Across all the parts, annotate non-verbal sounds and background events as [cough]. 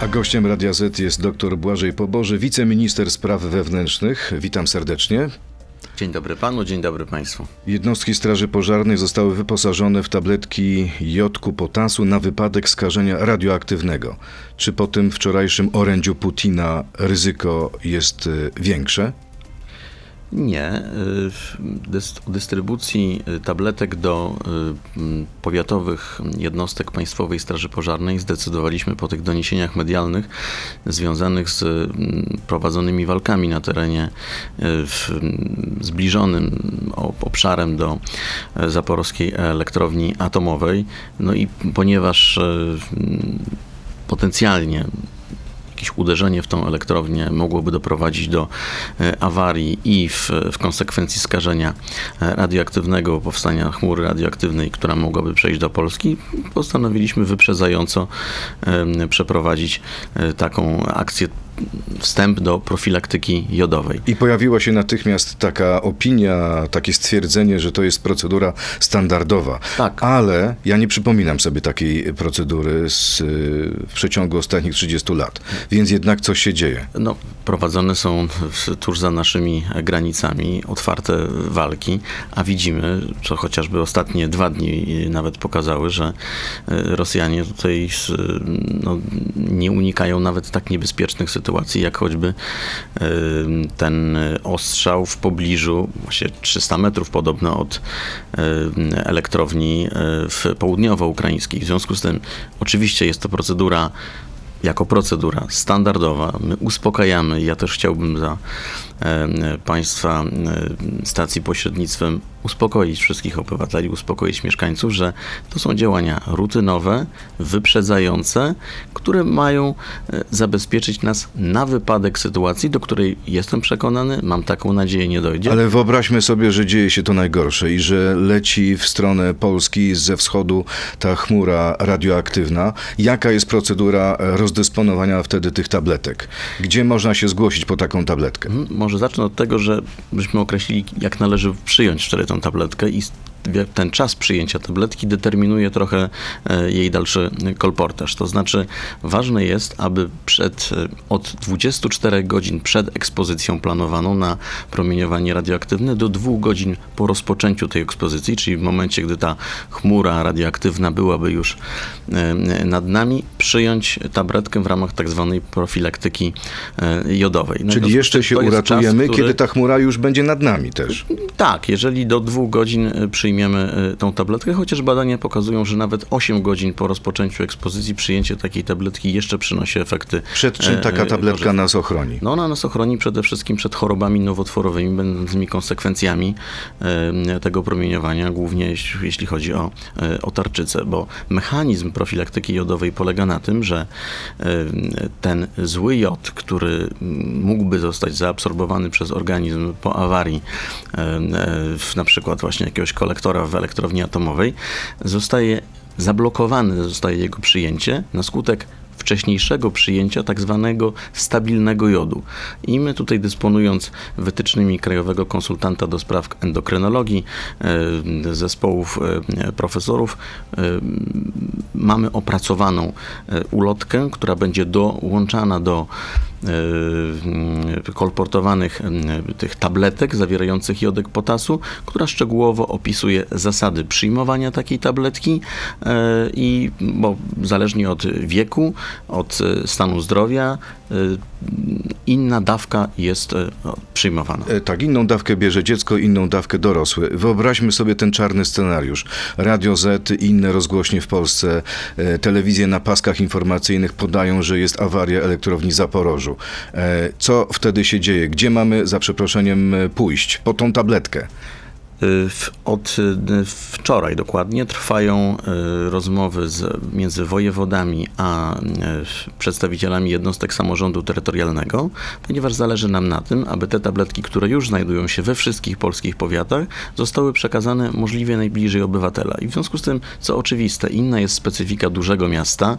A gościem Radia Z jest dr Błażej Poboży, wiceminister spraw wewnętrznych. Witam serdecznie. Dzień dobry panu, dzień dobry państwu. Jednostki Straży Pożarnej zostały wyposażone w tabletki jodku potasu na wypadek skażenia radioaktywnego. Czy po tym wczorajszym orędziu Putina ryzyko jest y, większe? Nie. Y, o dystrybucji y, tabletek do y, powiatowych jednostek Państwowej Straży Pożarnej zdecydowaliśmy po tych doniesieniach medialnych związanych z prowadzonymi walkami na terenie zbliżonym obszarem do zaporowskiej elektrowni atomowej. No i ponieważ potencjalnie jakieś uderzenie w tą elektrownię mogłoby doprowadzić do e, awarii i w, w konsekwencji skażenia e, radioaktywnego, powstania chmury radioaktywnej, która mogłaby przejść do Polski, postanowiliśmy wyprzedzająco przeprowadzić e, taką akcję wstęp do profilaktyki jodowej. I pojawiła się natychmiast taka opinia, takie stwierdzenie, że to jest procedura standardowa. Tak. Ale ja nie przypominam sobie takiej procedury z, w przeciągu ostatnich 30 lat. Więc jednak coś się dzieje. No, prowadzone są tuż za naszymi granicami otwarte walki, a widzimy, co chociażby ostatnie dwa dni nawet pokazały, że e, Rosjanie tutaj no, nie unikają nawet tak niebezpiecznych sytuacji sytuacji, jak choćby ten ostrzał w pobliżu, właśnie 300 metrów podobno od elektrowni e, w południowo-ukraińskiej. W związku z tym oczywiście jest to procedura jako procedura standardowa. My uspokajamy, ja też chciałbym za państwa stacji pośrednictwem uspokoić wszystkich obywateli, uspokoić mieszkańców, że to są działania rutynowe, wyprzedzające, które mają e, zabezpieczyć nas na wypadek sytuacji, do której jestem przekonany, mam taką nadzieję, nie dojdzie. Ale wyobraźmy sobie, że dzieje się to najgorsze i że leci w stronę Polski ze wschodu ta chmura radioaktywna. Jaka jest procedura rozdysponowania wtedy tych tabletek? Gdzie można się zgłosić po taką tabletkę? Mhm, może zacznę od tego, że byśmy określili, jak należy przyjąć wtedy tą tabletkę i ten czas przyjęcia tabletki determinuje trochę e, jej dalszy kolportaż. To znaczy, ważne jest, aby przed, e, od 24 godzin przed ekspozycją planowaną na promieniowanie radioaktywne do 2 godzin po rozpoczęciu tej ekspozycji, czyli w momencie, gdy ta chmura radioaktywna byłaby już e, nad nami, przyjąć tabletkę w ramach tak zwanej profilaktyki jodowej. No czyli jeszcze się uratujemy, który... kiedy ta chmura już będzie nad nami też. Tak, jeżeli do dwóch godzin przyjmiemy przyjmiemy y, tą tabletkę, chociaż badania pokazują, że nawet 8 godzin po rozpoczęciu ekspozycji przyjęcie takiej tabletki jeszcze przynosi efekty. Przed czym taka tabletka korzystne. nas ochroni? No ona nas ochroni przede wszystkim przed chorobami nowotworowymi, będącymi konsekwencjami tego promieniowania, głównie jeśli chodzi o, o tarczycę, bo mechanizm profilaktyki jodowej polega na tym, że ten zły jod, który mógłby zostać zaabsorbowany przez organizm po awarii, w na przykład właśnie jakiegoś kolektora, w elektrowni atomowej, zostaje zablokowane, zostaje jego przyjęcie na skutek wcześniejszego przyjęcia tak zwanego stabilnego jodu. I my tutaj dysponując wytycznymi Krajowego Konsultanta do Spraw Endokrynologii, e, zespołów e, profesorów, e, mamy opracowaną ulotkę, która będzie dołączana do kolportowanych tych tabletek zawierających jodek potasu, która szczegółowo opisuje zasady przyjmowania takiej tabletki i bo zależnie od wieku, od e, stanu zdrowia e, inna dawka jest e, przyjmowana. Tak, inną dawkę bierze dziecko, inną dawkę dorosły. Wyobraźmy sobie ten czarny scenariusz. Radio Z i inne rozgłośnie w Polsce, telewizje na paskach informacyjnych podają, że jest awaria elektrowni Zaporożu. Co wtedy się dzieje? Gdzie mamy, za przeproszeniem, pójść? Po tą tabletkę. Od y, wczoraj dokładnie trwają y, rozmowy z, między wojewodami a y, przedstawicielami jednostek samorządu terytorialnego, ponieważ zależy nam na tym, aby te tabletki, które już znajdują się we wszystkich polskich powiatach, zostały przekazane możliwie najbliżej obywatela. I w związku z tym, co oczywiste, inna jest specyfika dużego miasta,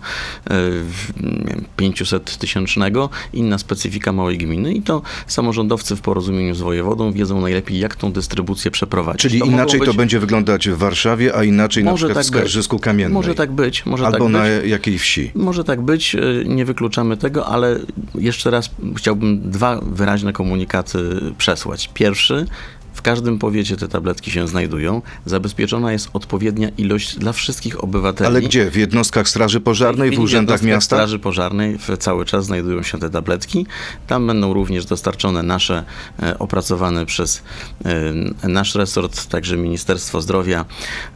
500-tysięcznego, inna specyfika małej gminy i to samorządowcy w porozumieniu z wojewodą wiedzą najlepiej, jak tą dystrybucję przeprowadzić wprowadzić. Czyli To inaczej to być- będzie wyglądać w Warszawie, a inaczej na Może przykład w tak być. Skarżysku Kamiennej. Może tak być, może Albo tak na być. jakiej wsi. Może tak być, y, nie wykluczamy tego, ale jeszcze raz chciałbym dwa wyraźne komunikaty przesłać. Pierwszy, w każdym powiecie te tabletki się znajdują. Zabezpieczona jest odpowiednia ilość dla wszystkich obywateli. Ale gdzie? W jednostkach Straży Pożarnej, w chwili urzędach miasta? Straży Pożarnej w, cały czas znajdują się te tabletki. Tam będą również dostarczone nasze e, opracowane przez e, nasz resort, także Ministerstwo Zdrowia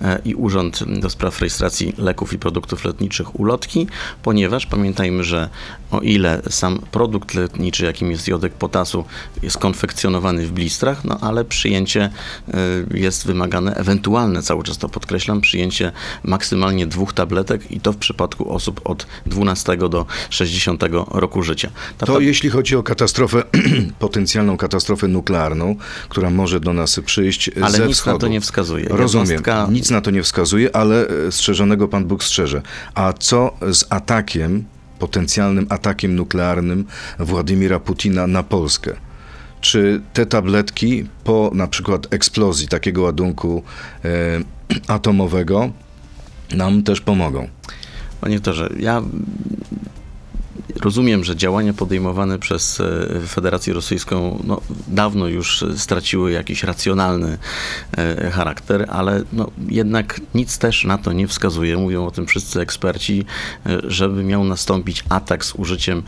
e, i Urząd do Spraw Rejestracji Leków i Produktów Lotniczych ulotki, ponieważ pamiętajmy, że o ile sam produkt lotniczy, jakim jest jodek potasu, jest konfekcjonowany w blistrach, no ale przyjęcie e, jest wymagane, ewentualne, cały czas to podkreślam, przyjęcie maksymalnie dwóch tabletek i to w przypadku osób od 12 do 60 roku życia. Ta To tab- jeśli chodzi o katastrofę, [clears throat] potencjalną katastrofę nuklearną, która może do nas przyjść ale ze nic wschodu. na to nie wskazuje. Rozumiem, Jednostka- nic na to nie wskazuje, ale e, strzeżonego Pan Bóg strzeże. A co z atakiem, potencjalnym atakiem nuklearnym Władimira Putina na Polskę? Czy te tabletki po na przykład eksplozji takiego ładunku e, [clears throat] atomowego nam też pomogą? Panie doktorze, ja rozumiem, że działania podejmowane przez e, Federację Rosyjską no, dawno już straciły jakiś racjonalny e, charakter, ale no, jednak nic też na to nie wskazuje, mówią o tym wszyscy eksperci, e, żeby miał nastąpić atak z użyciem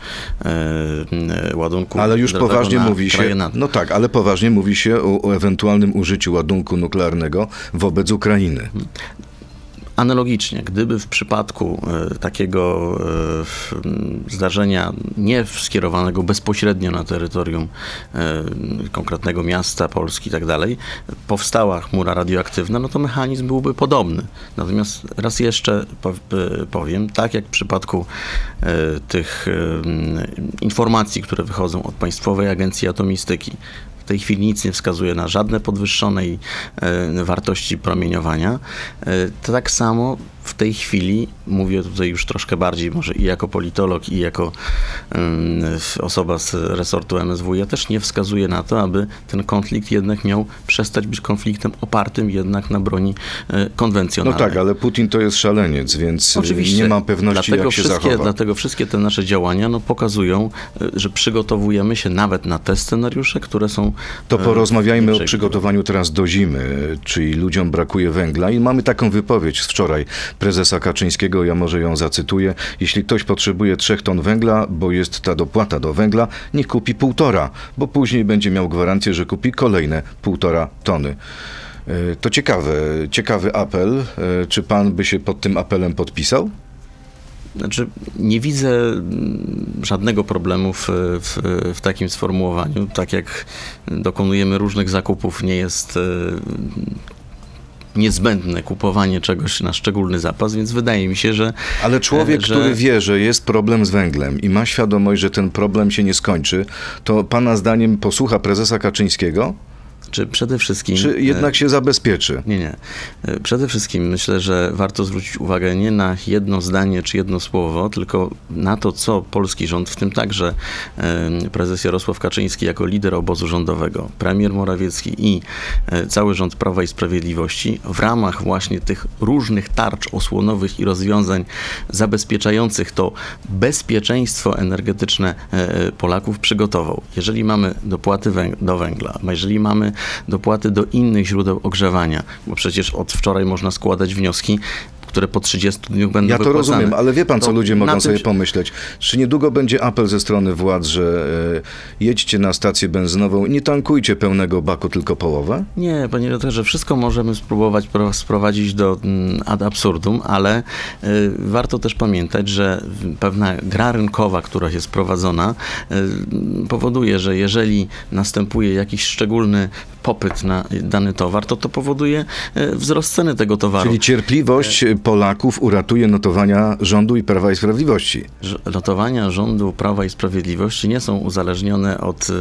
ładunku Ale już poważnie mówi się, NATO. no tak, ale poważnie mówi się o, o ewentualnym użyciu ładunku nuklearnego wobec Ukrainy. Analogicznie, gdyby w przypadku e, takiego e, zdarzenia nie skierowanego bezpośrednio na terytorium e, konkretnego miasta, Polski i tak dalej, powstała chmura radioaktywna, no to mechanizm byłby podobny. Natomiast raz jeszcze po- powiem, tak jak w przypadku tych informacji, które wychodzą od Państwowej Agencji Atomistyki, w tej chwili nic nie wskazuje na żadne podwyższonej e, wartości promieniowania. E, tak samo w tej chwili, mówię tutaj już troszkę bardziej może i jako politolog i jako osoba z resortu MSWiA też nie wskazuje na to, aby ten konflikt jednak miał przestać być konfliktem opartym jednak na broni e, No konwencjonalnej. tak, ale Putin to jest szaleniec, więc y, Oczywiście. nie ma pewności, dlatego jak się zachowa. Dlatego wszystkie te nasze działania no, pokazują, y, że przygotowujemy się nawet na te scenariusze, które są. To e, porozmawiajmy o przygotowaniu teraz do zimy, czyli ludziom brakuje węgla i mamy taką wypowiedź z wczoraj prezesa Kaczyńskiego, ja może ją zacytuję. Jeśli ktoś potrzebuje trzech ton węgla, bo jest ta dopłata do węgla, niech kupi półtora, bo później będzie miał gwarancję, że kupi kolejne półtora tony. E, To ciekawe, ciekawy apel. E, Czy pan by się pod tym apelem podpisał? Znaczy, nie widzę mm, żadnego problemu w, w, w takim sformułowaniu. Tak jak dokonujemy różnych zakupów, nie jest e, niezbędne kupowanie czegoś na szczególny zapas, więc wydaje mi się, że. Ale człowiek, że- który wie, że jest problem z węglem i ma świadomość, że ten problem się nie skończy, to pana zdaniem posłucha prezesa Kaczyńskiego, Czy przede wszystkim. czy e, jednak się zabezpieczy? Nie, nie. E, Przede wszystkim myślę, że warto zwrócić uwagę nie na jedno zdanie czy jedno słowo, tylko na to, co polski rząd, w tym także e, prezes Jarosław Kaczyński jako lider obozu rządowego, premier Morawiecki i e, cały rząd Prawa i Sprawiedliwości w ramach właśnie tych różnych tarcz osłonowych i rozwiązań zabezpieczających to bezpieczeństwo energetyczne e, Polaków przygotował. Jeżeli mamy dopłaty węg- do węgla, a jeżeli mamy dopłaty do innych źródeł ogrzewania, bo przecież od wczoraj można składać wnioski, które po 30 dniach będą Ja to wypłacane. rozumiem, ale wie pan, co To ludzie mogą sobie się- pomyśleć? Czy niedługo będzie apel ze strony władz, że e, jedźcie na stację benzynową i nie tankujcie pełnego baku, tylko połowę? Nie, panie redaktorze, wszystko możemy spróbować pro- sprowadzić do mm, ad absurdum, ale y, warto też pamiętać, że pewna gra rynkowa, która jest prowadzona, y, powoduje, że jeżeli następuje jakiś szczególny popyt na dany towar, to to powoduje wzrost ceny tego towaru. Czyli cierpliwość Polaków uratuje notowania rządu i Prawa i Sprawiedliwości. Notowania rządu Prawa i Sprawiedliwości nie są uzależnione od y,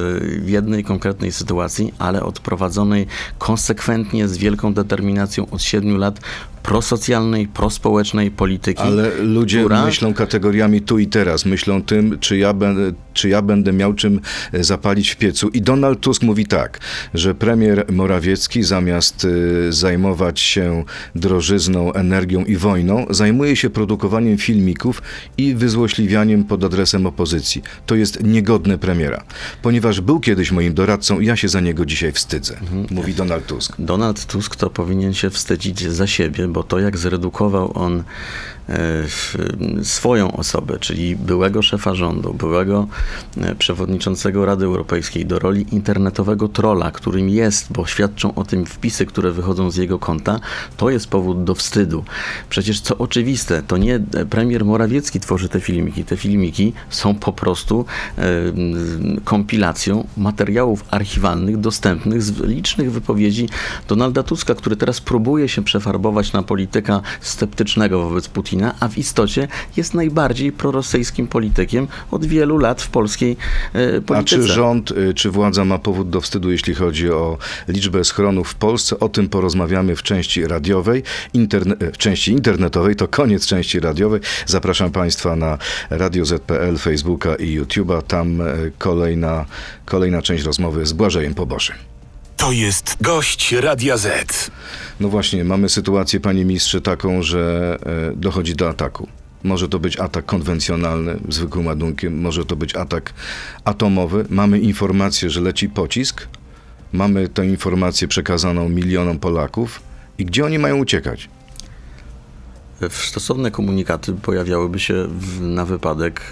jednej konkretnej sytuacji, ale od prowadzonej konsekwentnie, z wielką determinacją od siedmiu lat prosocjalnej, prospołecznej polityki. Ale ludzie która- myślą kategoriami tu i teraz, myślą tym, czy ja, będę, czy ja będę miał czym e, zapalić w piecu. I Donald Tusk mówi tak, że premier Morawiecki zamiast y, zajmować się drożyzną, energią i wojną, zajmuje się produkowaniem filmików i wyzłośliwianiem pod adresem opozycji. To jest niegodne premiera. Ponieważ był kiedyś moim doradcą, ja się za niego dzisiaj wstydzę, mówi Donald Tusk. Donald Tusk to powinien się wstydzić za siebie, bo to jak zredukował on swoją osobę, czyli byłego szefa rządu, byłego e, przewodniczącego Rady Europejskiej do roli internetowego trola, którym jest, bo świadczą o tym wpisy, które wychodzą z jego konta, to jest powód do wstydu. Przecież co oczywiste, to nie e, premier Morawiecki tworzy te filmiki. Te filmiki są po prostu e, kompilacją materiałów archiwalnych dostępnych z licznych wypowiedzi Donalda Tuska, który teraz próbuje się przefarbować na polityka sceptycznego wobec Putina, a w istocie jest najbardziej prorosyjskim politykiem od wielu lat w polskiej e, A polityce. czy rząd, y, czy władza ma powód do wstydu, jeśli chodzi o liczbę schronów w Polsce? O tym porozmawiamy w części radiowej, interne, w części internetowej. To koniec części radiowej. Zapraszam Państwa na Radio ZPL, Facebooka i YouTube'a. Tam e, kolejna, kolejna część rozmowy z Błażejem Poboszym. To jest gość Radia Z. No właśnie, mamy sytuację, panie ministrze, taką, że e, dochodzi do ataku. Może to być atak konwencjonalny, zwykłym ładunkiem, może to być atak atomowy. Mamy informację, że leci pocisk. Mamy tę informację przekazaną milionom Polaków. I gdzie oni mają uciekać? Stosowne komunikaty pojawiałyby się w, na wypadek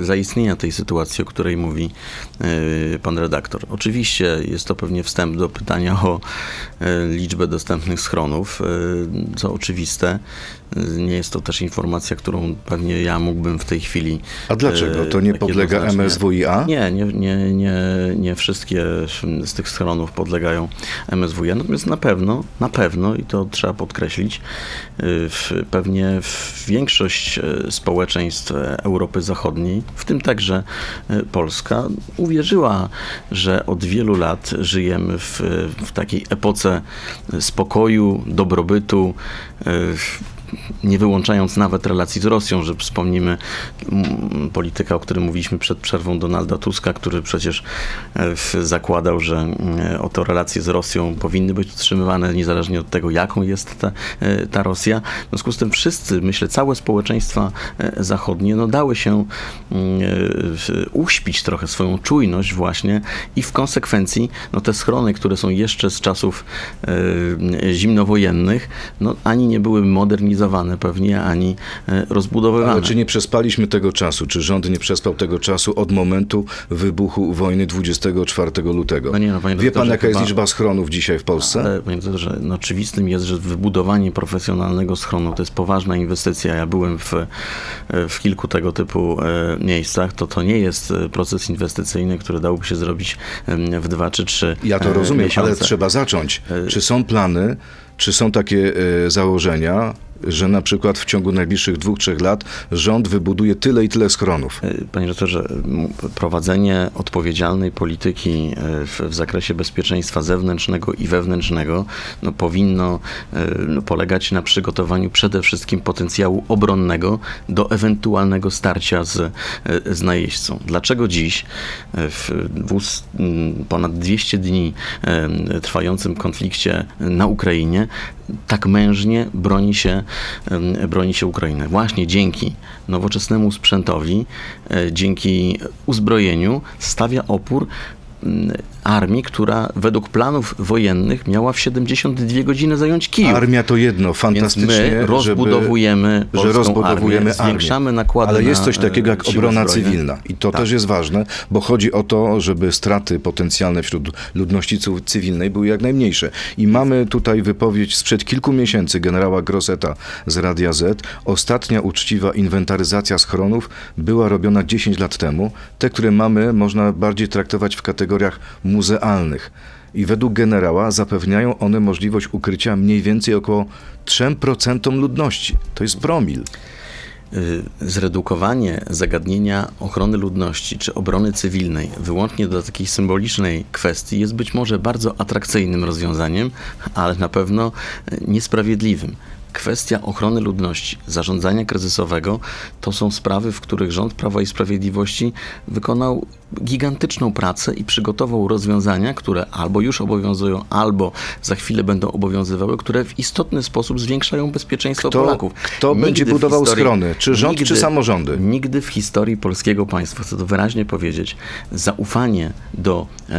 y, zaistnienia tej sytuacji, o której mówi y, pan redaktor. Oczywiście jest to pewnie wstęp do pytania o y, liczbę dostępnych schronów, y, co oczywiste. Nie jest to też informacja, którą pewnie ja mógłbym w tej chwili. A dlaczego? y, To nie podlega MSWiA? Nie, nie, nie, nie, nie wszystkie z tych schronów podlegają MSWiA, natomiast na pewno, na pewno, i to trzeba podkreślić, w, pewnie większość y, społeczeństw e, Europy Zachodniej, w tym także Polska, uwierzyła, że od wielu lat żyjemy w, w takiej epoce spokoju, dobrobytu, nie wyłączając nawet relacji z Rosją, że wspomnimy polityka, o którym mówiliśmy przed przerwą Donalda Tuska, który przecież e, zakładał, że mm, oto relacje z Rosją powinny być utrzymywane niezależnie od tego, jaką jest ta, e, ta Rosja. W związku z tym wszyscy, myślę, całe społeczeństwa e, zachodnie, no dały się e, uśpić trochę swoją czujność właśnie i w konsekwencji no te schrony, które są jeszcze z czasów e, zimnowojennych, no ani nie były modernizowane pewnie, ani e, rozbudowywane. Ale czy nie przespaliśmy tego czasu? Czy rząd nie przespał tego czasu od momentu wybuchu wojny 24 lutego? No nie, no, panie Wie pan, jaka jest liczba schronów dzisiaj w Polsce? Ale panie doktorze, no oczywistym jest, że wybudowanie profesjonalnego schronu to jest poważna inwestycja. Ja byłem w, w kilku tego typu e, miejscach. To to nie jest e, proces inwestycyjny, który dałoby się zrobić w dwa czy trzy Ja to rozumiem, miesiące. ale trzeba zacząć. Czy są plany, czy są takie założenia, że na przykład w ciągu najbliższych dwóch, trzech lat rząd wybuduje tyle i tyle schronów? E, Panie doktorze, prowadzenie odpowiedzialnej polityki e, w, w zakresie bezpieczeństwa zewnętrznego i wewnętrznego no, powinno e, no, polegać na przygotowaniu przede wszystkim potencjału obronnego do ewentualnego starcia z, z najeźdźcą. Dlaczego dziś w ponad 200 dni trwającym konflikcie na Ukrainie tak mężnie broni się, broni się Ukraina? Właśnie dzięki nowoczesnemu sprzętowi, e, dzięki uzbrojeniu stawia opór armii, która według planów wojennych miała w 72 godziny zająć Kijów. Armia to jedno, Więc fantastycznie, my rozbudowujemy żeby, że rozbudowujemy armię, zwiększamy nakłady Ale jest coś takiego jak e, obrona zbrojne. cywilna i to Tak. też jest ważne, bo chodzi o to, żeby straty potencjalne wśród ludności cy- cywilnej były jak najmniejsze. I mamy tutaj wypowiedź sprzed kilku miesięcy generała Grosseta z Radia Z. Ostatnia uczciwa inwentaryzacja schronów była robiona 10 lat temu. Te, które mamy, można bardziej traktować w kategoriach muzealnych. i według generała zapewniają one możliwość ukrycia mniej więcej około 3% ludności. To jest promil. Y, zredukowanie zagadnienia ochrony ludności czy obrony cywilnej wyłącznie do takiej symbolicznej kwestii jest być może bardzo atrakcyjnym rozwiązaniem, ale na pewno y, niesprawiedliwym. Kwestia ochrony ludności, zarządzania kryzysowego to są sprawy, w których rząd Prawa i Sprawiedliwości wykonał gigantyczną pracę i przygotował rozwiązania, które albo już obowiązują, albo za chwilę będą obowiązywały, które w istotny sposób zwiększają bezpieczeństwo Kto, Polaków. kto Nigdy będzie budował historii- schrony? Czy rząd, czy samorządy? Nigdy w historii polskiego państwa, chcę to wyraźnie powiedzieć, zaufanie do e,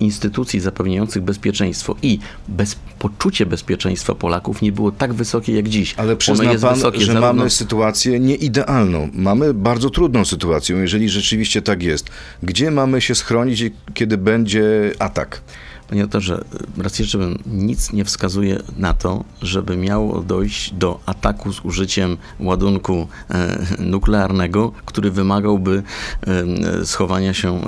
instytucji zapewniających bezpieczeństwo i bez, poczucie bezpieczeństwa Polaków nie było tak wysokie jak dziś. Ale przyzna pan, wysokie że zarówno- mamy sytuację nieidealną. Mamy bardzo trudną sytuację, jeżeli rzeczywiście tak jest. Gdzie mamy się schronić, kiedy będzie atak? Panie doktorze, raz jeszcze nic nie wskazuje na to, żeby miało dojść do ataku z użyciem ładunku e, nuklearnego, który wymagałby e, schowania się e,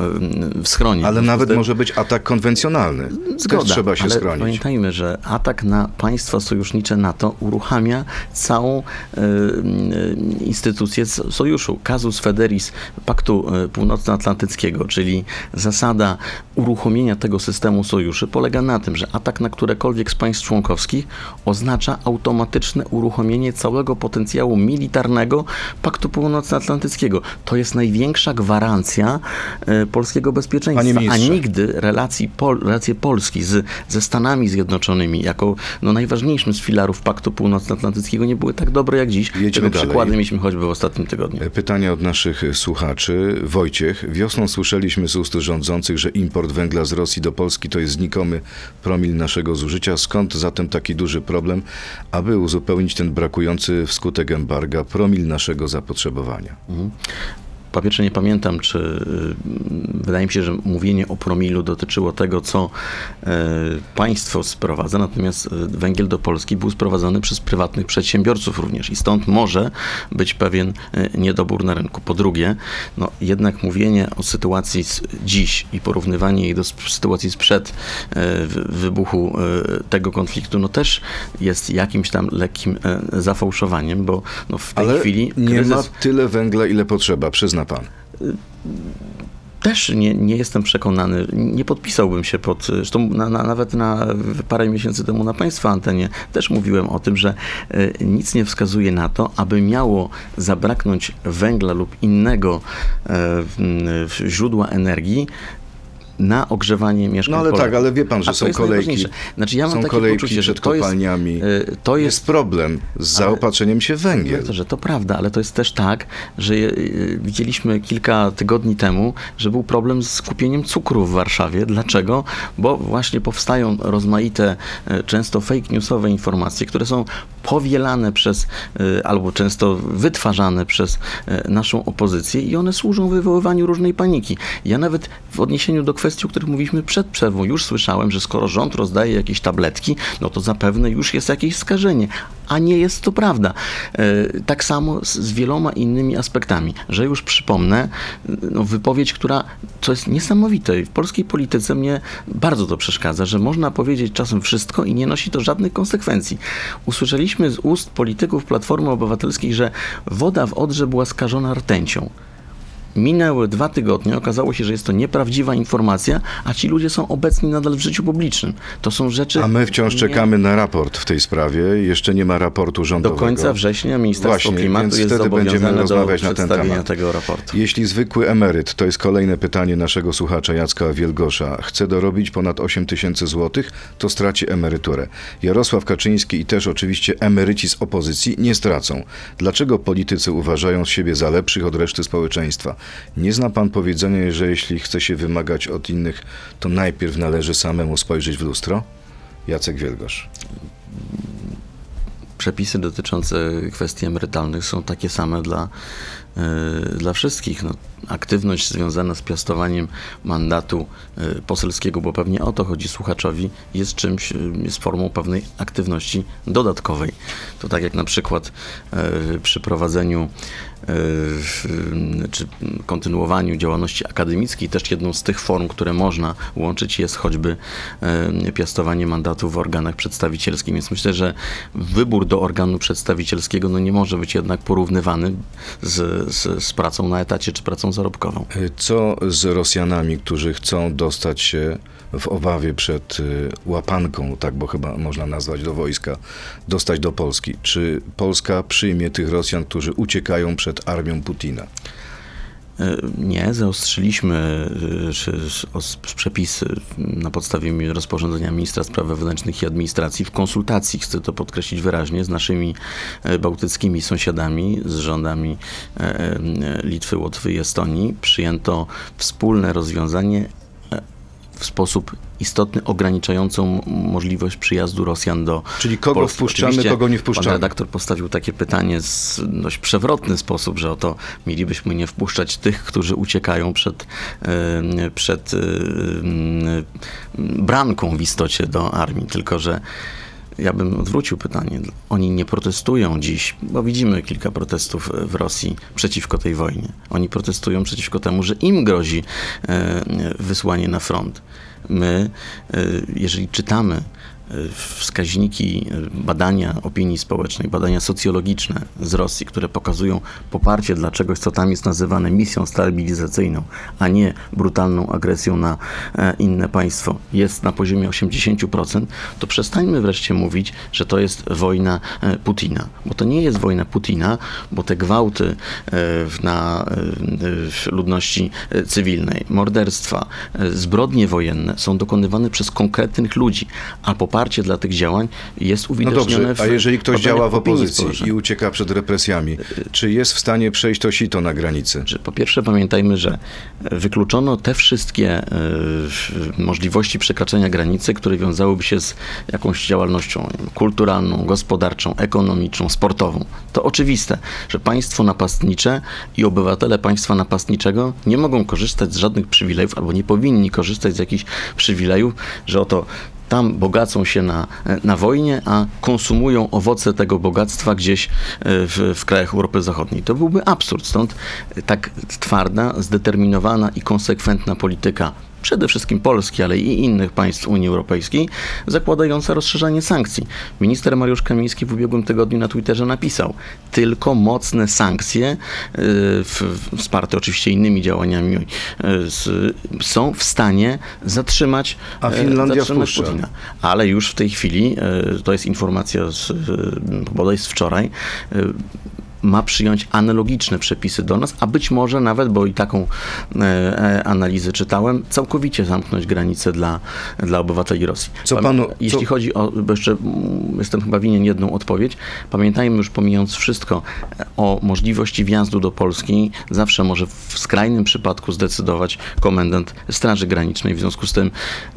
w schronie. Ale nawet może być atak konwencjonalny. Zgoda, Też trzeba się ale schronić. pamiętajmy, że atak na państwa sojusznicze NATO uruchamia całą instytucję sojuszu. Casus Federis Paktu Północnoatlantyckiego, czyli zasada uruchomienia tego systemu sojuszy polega na tym, że atak na którekolwiek z państw członkowskich oznacza automatyczne uruchomienie całego potencjału militarnego Paktu Północnoatlantyckiego. To jest największa gwarancja e, polskiego bezpieczeństwa, a nigdy relacji Pol, relacje Polski z, ze Stanami Zjednoczonymi jako no, najważniejszym z filarów Paktu Północnoatlantyckiego nie były tak dobre jak dziś. Jedźmy Tego dalej. przykładem mieliśmy choćby w ostatnim tygodniu. Pytanie od naszych słuchaczy. Wojciech, wiosną słyszeliśmy z ust rządzących, że import węgla z Rosji do Polski to jest znikomy promil naszego zużycia. Skąd zatem taki duży problem, aby uzupełnić ten brakujący wskutek embarga promil naszego zapotrzebowania? Po pierwsze nie pamiętam, czy y, wydaje mi się, że mówienie o promilu dotyczyło tego, co e, państwo sprowadza, natomiast e, węgiel do Polski był sprowadzany przez prywatnych przedsiębiorców również i stąd może być pewien niedobór na rynku. Po drugie, no, jednak mówienie o sytuacji z dziś i porównywanie jej do sytuacji sprzed wy- wybuchu tego konfliktu, no też jest jakimś tam lekkim zafałszowaniem, bo no, w tej Ale chwili nie kryzys... ma tyle węgla, ile potrzeba, Też nie, nie jestem przekonany, nie podpisałbym się pod, zresztą na, na, nawet na parę miesięcy temu na Państwa antenie też mówiłem o tym, że e, nic nie wskazuje na to, aby miało zabraknąć węgla lub innego e, źródła energii na ogrzewanie mieszkań No ale Polaków. tak, ale wie pan, że są kolejki. Znaczy ja mam są takie kolejki poczucie, że to jest, kopalniami. e, to jest Jest problem z zaopatrzeniem się w węgiel. to, że to prawda, ale to jest też tak, że y, widzieliśmy kilka tygodni temu, że był problem z kupieniem cukru w Warszawie. Dlaczego? Bo właśnie powstają rozmaite, e, często fake newsowe informacje, które są powielane przez, albo często wytwarzane przez naszą opozycję i one służą wywoływaniu różnej paniki. Ja nawet w odniesieniu do kwestii, o których mówiliśmy przed przerwą, już słyszałem, że skoro rząd rozdaje jakieś tabletki, no to zapewne już jest jakieś skażenie, a nie jest to prawda. E, Tak samo z, wieloma innymi aspektami, że już przypomnę, no, wypowiedź, która, co jest niesamowite, w polskiej polityce mnie bardzo to przeszkadza, że można powiedzieć czasem wszystko i nie nosi to żadnych konsekwencji. Usłyszeliśmy z ust polityków Platformy Obywatelskiej, że woda w Odrze była skażona rtęcią. Minęły dwa tygodnie, okazało się, że jest to nieprawdziwa informacja, a ci ludzie są obecni nadal w życiu publicznym. To są rzeczy. A my wciąż nie- czekamy na raport w tej sprawie. Jeszcze nie ma raportu Do rządowego. końca września Ministerstwo Właśnie, Klimatu więc jest wtedy będziemy do rozmawiać na ten temat. tego raportu. Jeśli zwykły emeryt, to jest kolejne pytanie naszego słuchacza Jacka Wielgosza, chce dorobić ponad 8 tysięcy złotych, to straci emeryturę. Jarosław Kaczyński i też oczywiście emeryci z opozycji nie stracą. Dlaczego politycy uważają siebie za lepszych od reszty społeczeństwa? Nie zna pan powiedzenia, że jeśli chce się wymagać od innych, to najpierw należy samemu spojrzeć w lustro? Jacek Wielgosz. Przepisy dotyczące kwestii emerytalnych są takie same dla dla wszystkich. No, aktywność związana z piastowaniem mandatu e, poselskiego, bo pewnie o to chodzi słuchaczowi, jest czymś, e, jest formą pewnej aktywności dodatkowej. To tak jak na przykład przy prowadzeniu czy kontynuowaniu działalności akademickiej, też jedną z tych form, które można łączyć, jest choćby piastowanie mandatu w organach przedstawicielskich. Więc myślę, że wybór do organu przedstawicielskiego no nie może być jednak porównywany z, z, z pracą na etacie czy pracą zarobkową. Y, Co z Rosjanami, którzy chcą dostać się w obawie przed y, łapanką, tak bo chyba można nazwać do wojska, dostać do Polski? Czy Polska przyjmie tych Rosjan, którzy uciekają przed armią Putina? E, Nie, zaostrzyliśmy e, przepisy na podstawie rozporządzenia ministra spraw wewnętrznych i administracji w konsultacji, chcę to podkreślić wyraźnie, z naszymi e, bałtyckimi sąsiadami, z rządami e, e, Litwy, Łotwy i Estonii. Przyjęto wspólne rozwiązanie e, w sposób istotny, ograniczającą możliwość przyjazdu Rosjan do Czyli kogo Polski. wpuszczamy, Oczywiście kogo nie Pan wpuszczamy? redaktor postawił takie pytanie w dość przewrotny sposób, że oto mielibyśmy nie wpuszczać tych, którzy uciekają przed, przed branką w istocie do armii, tylko że ja bym odwrócił pytanie. Oni nie protestują dziś, bo widzimy kilka protestów w Rosji przeciwko tej wojnie. Oni protestują przeciwko temu, że im grozi e, wysłanie na front. My, e, jeżeli czytamy e, wskaźniki badania opinii społecznej, badania socjologiczne z Rosji, które pokazują poparcie dla czegoś, co tam jest nazywane misją stabilizacyjną, a nie brutalną agresją na e, inne państwo, jest na poziomie 80%, to przestańmy wreszcie mówić, że to jest wojna e, Putina. Bo to nie jest wojna Putina, bo te gwałty e, na ludności cywilnej, morderstwa, zbrodnie wojenne są dokonywane przez konkretnych ludzi, a poparcie dla tych działań jest No uwidocznione dobrze, w a jeżeli ktoś działa w opozycji i ucieka przed represjami, czy jest w stanie przejść to sito na granicy? po pierwsze pamiętajmy, że wykluczono te wszystkie w- możliwości przekraczania granicy, które wiązałyby się z jakąś działalnością kulturalną, gospodarczą, ekonomiczną, sportową. To oczywiste, że państwo napastnicze i obywatele państwa napastniczego nie mogą korzystać z żadnych przywilejów albo nie powinni korzystać z jakichś przywilejów, że oto tam bogacą się na, na wojnie, a konsumują owoce tego bogactwa gdzieś e, w, w krajach Europy Zachodniej. To byłby absurd. Stąd tak twarda, zdeterminowana i konsekwentna polityka przede wszystkim Polski, ale i innych państw Unii Europejskiej, zakładająca rozszerzanie sankcji. Minister Mariusz Kamiński w ubiegłym tygodniu na Twitterze napisał, tylko mocne sankcje, w, wsparte oczywiście innymi działaniami, z, są w stanie zatrzymać, A e, Finlandia zatrzymać wpuszcza. Putina. Ale już w tej chwili, e, to jest informacja z, bodaj z wczoraj, ma przyjąć analogiczne przepisy do nas, a być może nawet, bo i taką e, e, analizę czytałem, całkowicie zamknąć granice dla, dla obywateli Rosji. Co panu- Jeśli co- chodzi o, bo jeszcze mm, jestem chyba winien jedną odpowiedź, pamiętajmy już pomijając wszystko e, o możliwości wjazdu do Polski, zawsze może w skrajnym przypadku zdecydować komendant Straży Granicznej. W związku z tym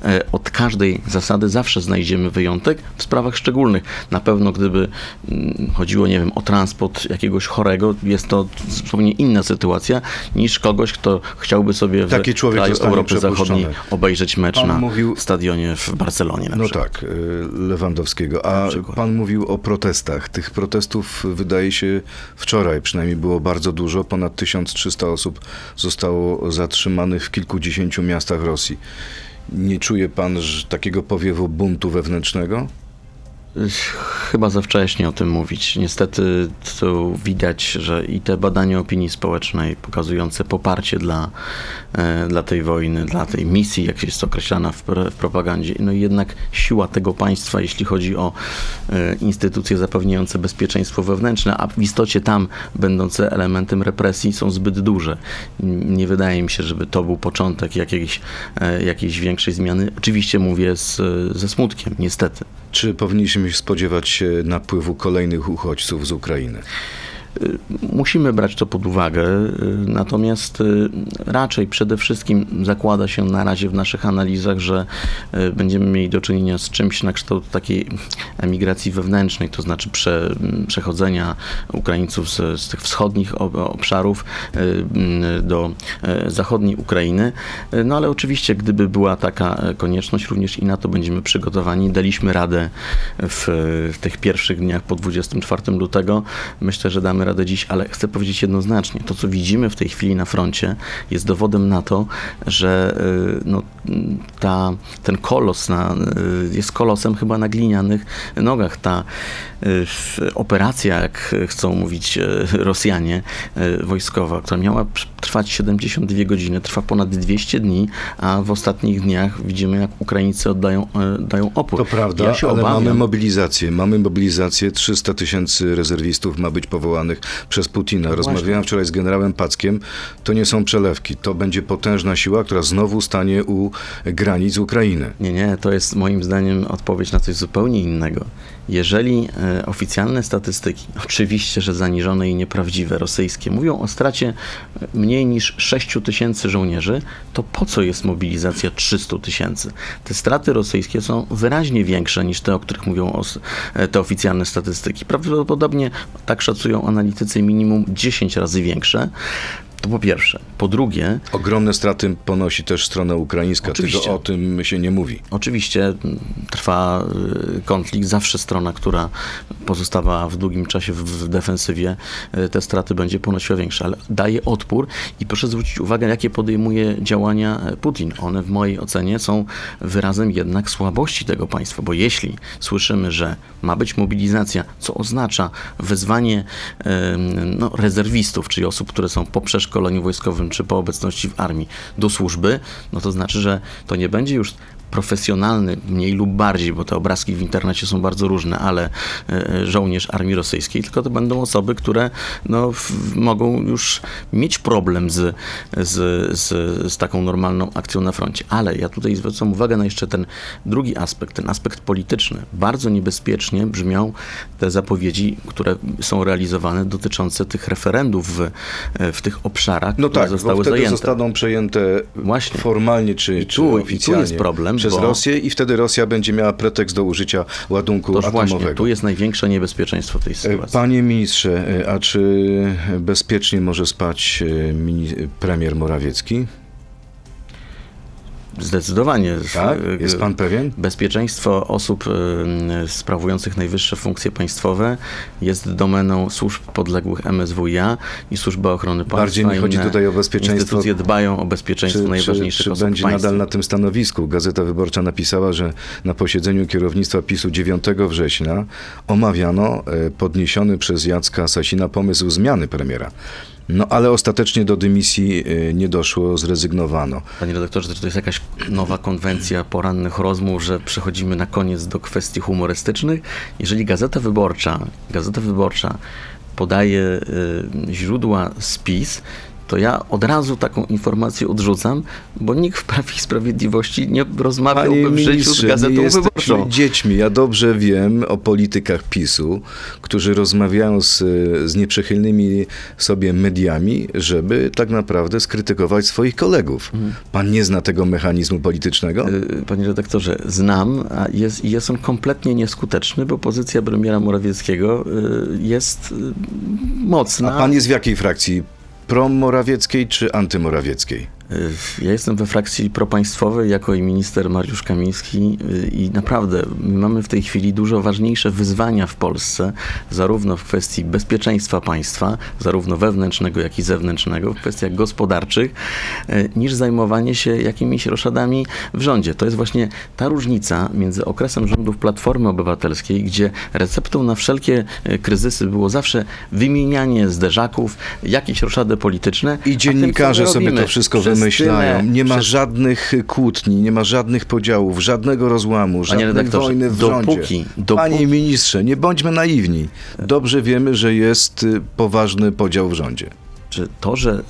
e, od każdej zasady zawsze znajdziemy wyjątek w sprawach szczególnych. Na pewno gdyby mm, chodziło, nie wiem, o transport jakiegoś chorego, jest to zupełnie inna sytuacja niż kogoś, kto chciałby sobie w Taki człowiek kraju Europy Zachodniej obejrzeć mecz Pan na mówił- stadionie w Barcelonie No przykład. tak, y, Lewandowskiego. A pan mówił o protestach. Tych protestów wydaje się wczoraj przynajmniej było bardzo dużo. Ponad 1300 osób zostało zatrzymanych w kilkudziesięciu miastach Rosji. Nie czuje pan że takiego powiewu buntu wewnętrznego? Chyba za wcześnie o tym mówić. Niestety tu widać, że i te badania opinii społecznej pokazujące poparcie dla, e, dla tej wojny, dla tej misji, jak jest określana w, w propagandzie, no jednak siła tego państwa, jeśli chodzi o e, instytucje zapewniające bezpieczeństwo wewnętrzne, a w istocie tam będące elementem represji są zbyt duże. Nie wydaje mi się, żeby to był początek jakiejś, e, jakiejś większej zmiany. Oczywiście mówię z, ze smutkiem, niestety. Czy powinniśmy spodziewać się napływu kolejnych uchodźców z Ukrainy? Y, musimy brać to pod uwagę, y, natomiast y, raczej przede wszystkim zakłada się na razie w naszych analizach, że będziemy mieli do czynienia z czymś na kształt takiej emigracji wewnętrznej, to znaczy prze, przechodzenia Ukraińców z, z tych wschodnich ob- obszarów y, do zachodniej Ukrainy. No ale oczywiście, gdyby była taka e, konieczność, również i na to będziemy przygotowani. Daliśmy radę w, w tych pierwszych dniach po 24 lutego. Myślę, że damy radę dziś, ale chcę powiedzieć jednoznacznie, to co widzimy w tej chwili na froncie jest dowodem na to, że y, no, ta, ten kolos na, y, jest kolosem chyba na glinianych nogach. Ta y, operacja, jak chcą mówić Rosjanie, wojskowa, która miała trwać 72 godziny, trwa ponad 200 dni, a w ostatnich dniach widzimy, jak Ukraińcy oddają, y, dają opór. To prawda, ja ale obawiam, mamy mobilizację. Mamy mobilizację. 300 tysięcy rezerwistów ma być powołanych przez Putina. No Rozmawiałem wczoraj z generałem Packiem. To nie są przelewki. To będzie potężna siła, która znowu stanie u granic Ukrainy. Nie, nie, to jest moim zdaniem odpowiedź na coś zupełnie innego. Jeżeli e, oficjalne statystyki, oczywiście, że zaniżone i nieprawdziwe, rosyjskie, mówią o stracie e, mniej niż 6 tysięcy żołnierzy, to po co jest mobilizacja 300 tysięcy? Te straty rosyjskie są wyraźnie większe niż te, o których mówią e, te oficjalne statystyki. Prawdopodobnie, tak szacują analitycy, minimum 10 razy większe. To po pierwsze. Po drugie, Ogromne straty ponosi też strona ukraińska. Oczywiście. Tylko o tym się nie mówi. Oczywiście m, trwa y, konflikt. Zawsze strona, która pozostała w długim czasie w, defensywie, y, te straty będzie ponosiła większe, ale daje odpór i proszę zwrócić uwagę, jakie podejmuje działania e, Putin. One w mojej ocenie są wyrazem jednak słabości tego państwa, bo jeśli słyszymy, że ma być mobilizacja, co oznacza wezwanie no, rezerwistów, czyli osób, które są po przeszkoleniu wojskowym czy po obecności w armii do służby, no to znaczy, że to nie będzie już profesjonalny, mniej lub bardziej, bo te obrazki w internecie są bardzo różne, ale e, żołnierz armii rosyjskiej, tylko to będą osoby, które no, mogą już mieć problem z, z, z, z taką normalną akcją na froncie. Ale ja tutaj zwracam uwagę na jeszcze ten drugi aspekt, ten aspekt polityczny. Bardzo niebezpiecznie brzmią te zapowiedzi, które są realizowane dotyczące tych referendów w, w tych obszarach, No które tak, bo zostały wtedy zajęte. zostaną przejęte Właśnie. formalnie czy, I czy tu- i tu oficjalnie jest problem, przez bo- Rosję i wtedy Rosja będzie miała pretekst do użycia ładunku Toż atomowego. właśnie, tu jest największe niebezpieczeństwo tej E, sytuacji. Panie ministrze, e, a czy bezpiecznie może spać e, premier Morawiecki? Zdecydowanie. Tak? Jest pan pewien? Bezpieczeństwo osób sprawujących najwyższe funkcje państwowe jest domeną służb podległych MSWiA i Służby Ochrony Państwa. Bardziej mi chodzi tutaj o bezpieczeństwo- Instytucje dbają o bezpieczeństwo najważniejszych czy, czy będzie państwa. nadal na tym stanowisku? Gazeta Wyborcza napisała, że na posiedzeniu kierownictwa PiSu 9 września omawiano e, podniesiony przez Jacka Sasina pomysł zmiany premiera. No ale ostatecznie do dymisji e, nie doszło, zrezygnowano. Panie redaktorze, czy to jest jakaś nowa konwencja porannych rozmów, że przechodzimy na koniec do kwestii humorystycznych? Jeżeli Gazeta Wyborcza, Gazeta Wyborcza podaje y, źródła spis, to ja od razu taką informację odrzucam, bo nikt w Prawie i Sprawiedliwości nie rozmawiałby w życiu z Gazetą Wyborczą. dziećmi. Ja dobrze wiem o politykach PiSu, którzy rozmawiają z, z nieprzychylnymi sobie mediami, żeby tak naprawdę skrytykować swoich kolegów. Mhm. Pan nie zna tego mechanizmu politycznego? Y, Panie redaktorze, znam, a jest, jest on kompletnie nieskuteczny, bo pozycja premiera Morawieckiego y, jest y, mocna. A pan jest w jakiej frakcji? Pro-morawieckiej czy antymorawieckiej? Ja jestem we frakcji propaństwowej jako i minister Mariusz Kamiński y, i naprawdę my mamy w tej chwili dużo ważniejsze wyzwania w Polsce, zarówno w kwestii bezpieczeństwa państwa, zarówno wewnętrznego, jak i zewnętrznego, w kwestiach gospodarczych, y, niż zajmowanie się jakimiś roszadami w rządzie. To jest właśnie ta różnica między okresem rządów Platformy Obywatelskiej, gdzie receptą na wszelkie y, kryzysy było zawsze wymienianie zderzaków, jakieś roszady polityczne. I tym, dziennikarze my sobie to wszystko przez wymyślają. nie ma żadnych kłótni, nie ma żadnych podziałów, żadnego rozłamu, żadnej wojny w dopóki- rządzie. dopóki- Panie ministrze, nie bądźmy naiwni. Dobrze wiemy, że jest y, poważny podział w rządzie. Czy to, że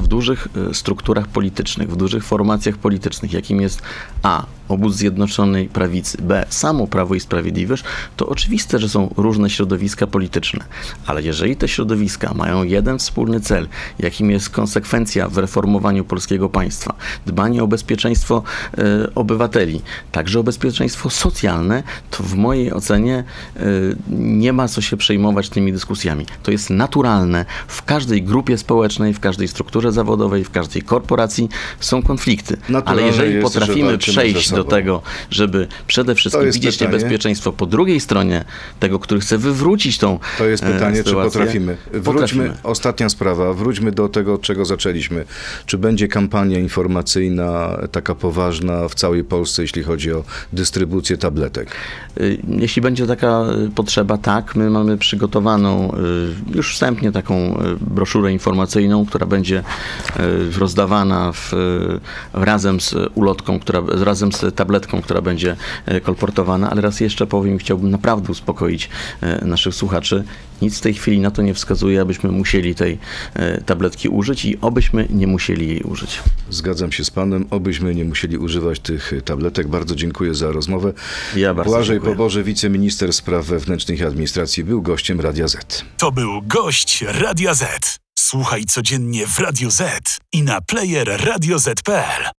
w dużych e, strukturach politycznych, w dużych formacjach politycznych, jakim jest A. obóz Zjednoczonej Prawicy, B, samo Prawo i Sprawiedliwość, to oczywiste, że są różne środowiska polityczne. Ale jeżeli te środowiska mają jeden wspólny cel, jakim jest konsekwencja w reformowaniu polskiego państwa, dbanie o bezpieczeństwo e, obywateli, także o bezpieczeństwo socjalne, to w mojej ocenie e, nie ma co się przejmować tymi dyskusjami. To jest naturalne. W każdej grupie społecznej, w każdej strukturze zawodowej, w każdej korporacji są konflikty. Naturalne Ale jeżeli jest, potrafimy przejść do sobą. tego, żeby przede wszystkim widzieć pytanie. niebezpieczeństwo po drugiej stronie tego, który chce wywrócić tą To jest e, pytanie, czy sytuację, potrafimy. Wróćmy, Potrafimy. ostatnia sprawa, wróćmy do tego, od czego zaczęliśmy. Czy będzie kampania informacyjna taka poważna w całej Polsce, jeśli chodzi o dystrybucję tabletek? Y, Jeśli będzie taka y, potrzeba, tak. My mamy przygotowaną y, już wstępnie taką broszurę informacyjną, która będzie rozdawana w, razem z ulotką, która, razem z tabletką, która będzie y, kolportowana. Ale raz jeszcze powiem, chciałbym naprawdę uspokoić y, naszych słuchaczy. Nic w tej chwili na to nie wskazuje, abyśmy musieli tej y, tabletki użyć i obyśmy nie musieli jej użyć. Zgadzam się z panem, obyśmy nie musieli używać tych tabletek. Bardzo dziękuję za rozmowę. Ja bardzo Błażej dziękuję. Poboże, wiceminister spraw wewnętrznych i administracji, był gościem Radia Z. To był gość Radia Z. Słuchaj codziennie w Radio Z i na player radioz.pl.